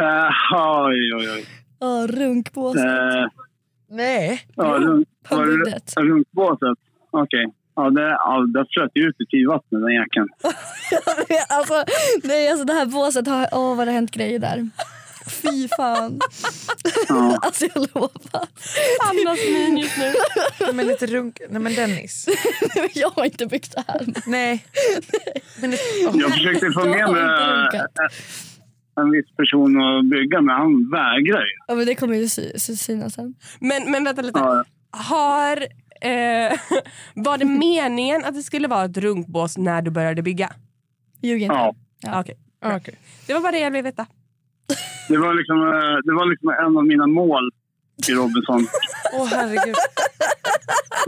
S7: Eh, oj, oj, oj.
S3: Ja, runkpåse.
S7: Eh,
S2: Nej.
S7: ja, runk, runkbåset? Okej. Ja, det, ja, det flöt ju ut i tidvattnet, den jäkeln.
S3: alltså, nej, alltså det här båset har, åh vad det har hänt grejer där. Fy fan.
S7: Ja.
S3: Alltså jag lovar.
S1: Annas min just nu.
S2: Nej, men lite runk... Nej men Dennis.
S3: jag har inte byggt det här.
S2: Nej. Men det...
S7: Jag försökte få med mig
S3: runkat.
S7: eh, en viss person att bygga, men han vägrar ju.
S3: Ja, men det kommer ju sy- sy- synas sen.
S1: Men, men vänta lite.
S7: Ja,
S1: Har, eh, var det meningen att det skulle vara ett runkbås när du började bygga?
S3: Ljug inte.
S7: ja.
S1: Ja. Okej.
S2: Okej.
S1: Det var bara det jag ville veta.
S7: Det var liksom, eh, det var liksom en av mina mål i Robinson.
S2: Åh herregud.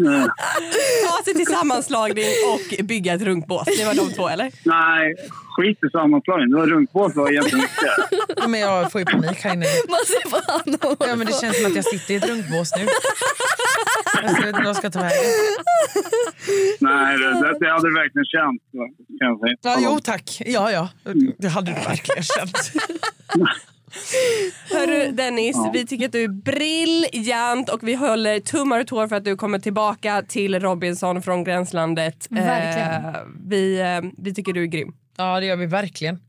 S7: Eh,
S1: Ta sig till sammanslagning och bygga ett runkbås. Det var de två eller?
S7: nej, skit i sammanslagning. Det var runkbås var egentligen.
S2: Ja, men jag får ju panik här inne.
S3: Man ser på honom.
S2: Ja, men det känns som att jag sitter i ett runkbås nu. Alltså, jag vet inte vad jag ska ta vägen.
S7: Nej, det, det, hade du verkligen känt.
S2: Ja, jo tack. Ja, ja. Det hade du verkligen känt.
S1: Hörru Dennis, vi tycker att du är briljant och vi håller tummar och tår för att du kommer tillbaka till Robinson från Gränslandet.
S3: Verkligen.
S1: Eh, vi, eh, vi tycker du är grym.
S2: Ja, det gör vi verkligen.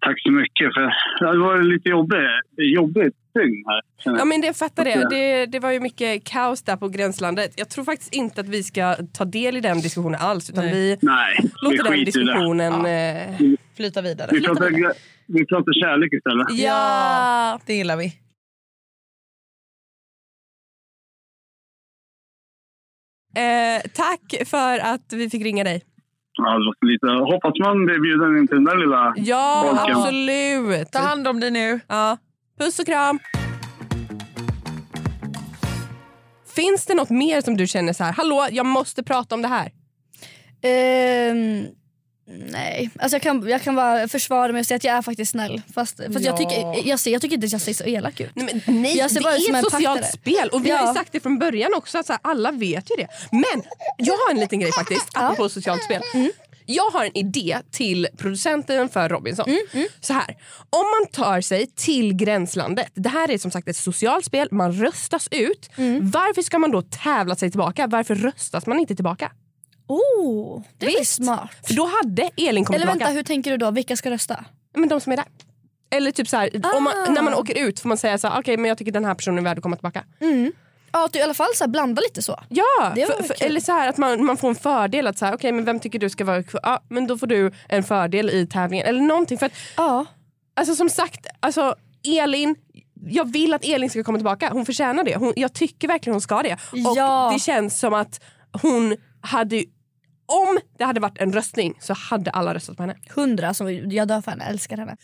S7: Tack så mycket. För det var lite jobbigt, jobbigt dygn här.
S1: Ja men det fattar det. det. Det var ju mycket kaos där på Gränslandet. Jag tror faktiskt inte att vi ska ta del i den diskussionen alls utan
S2: Nej.
S1: vi
S7: Nej, vi
S1: låter den
S7: skiter i det.
S1: diskussionen... eh,
S2: Flyta vidare.
S7: Vi pratar, vi pratar kärlek istället.
S1: Ja!
S2: Det gillar vi.
S1: Eh, tack för att vi fick ringa dig.
S7: Ja, det var lite, hoppas man blir bjuden in till den där lilla
S1: Ja,
S7: folken.
S1: absolut.
S2: Ta hand om dig nu.
S1: Ja. Puss och kram. Finns det något mer som du känner så här, hallå jag måste prata om det här?
S3: Ehm, nej, alltså jag, kan, jag kan bara försvara mig och säga att jag är faktiskt snäll. Fast, fast jag,
S2: Ja.
S3: tycker, jag, ser, jag tycker inte att jag ser så elak ut.
S1: Nej, men, nej
S3: Jag
S1: det är ett socialt
S3: paktare.
S1: spel och vi har
S3: Ja.
S1: ju sagt det från början också att så här, alla vet ju det. Men jag har en liten grej faktiskt apropå socialt spel.
S3: Mm.
S1: Jag har en idé till producenten för Robinson.
S3: Mm,
S1: Så här, om man tar sig till gränslandet. Det här är som sagt ett socialt spel, man röstas ut.
S3: Mm.
S1: Varför ska man då tävla sig tillbaka? Varför röstas man inte tillbaka?
S3: Oh, det är smart.
S1: För då hade Elin kommit
S3: Eller
S1: tillbaka.
S3: vänta, hur tänker du då? Vilka ska rösta?
S1: Men de som är där. Eller typ så här, om man,
S3: Ah.
S1: när man åker ut får man säga så här, okej men jag tycker den här personen är värd att komma tillbaka.
S3: Mm. Ja, att du i alla fall så blanda lite så.
S1: Ja, för, för, eller så här att man, man får en fördel. att så här, okej men Vem tycker du ska vara kvar? Ja, men då får du en fördel i tävlingen. Eller någonting. För att,
S3: ja.
S1: alltså, som sagt, alltså, Elin, jag vill att Elin ska komma tillbaka. Hon förtjänar det. Hon, jag tycker verkligen hon ska det. Och
S3: Ja.
S1: Det känns som att hon hade... Om det hade varit en röstning så hade alla röstat på henne.
S3: Hundra, som jag dör för henne, älskar henne.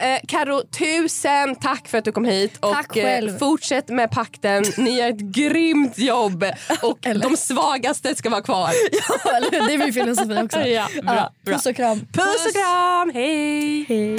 S1: Eh, Karo, tusen tack för att du kom hit.
S3: Tack
S1: och, eh,
S3: själv.
S1: fortsätt med pakten. Ni gör ett grymt jobb. Och de svagaste ska vara kvar.
S3: Ja, eller det är min filosofi också.
S1: Ja, bra, bra.
S3: Puss och kram.
S1: Puss och kram, hej!
S3: Hej.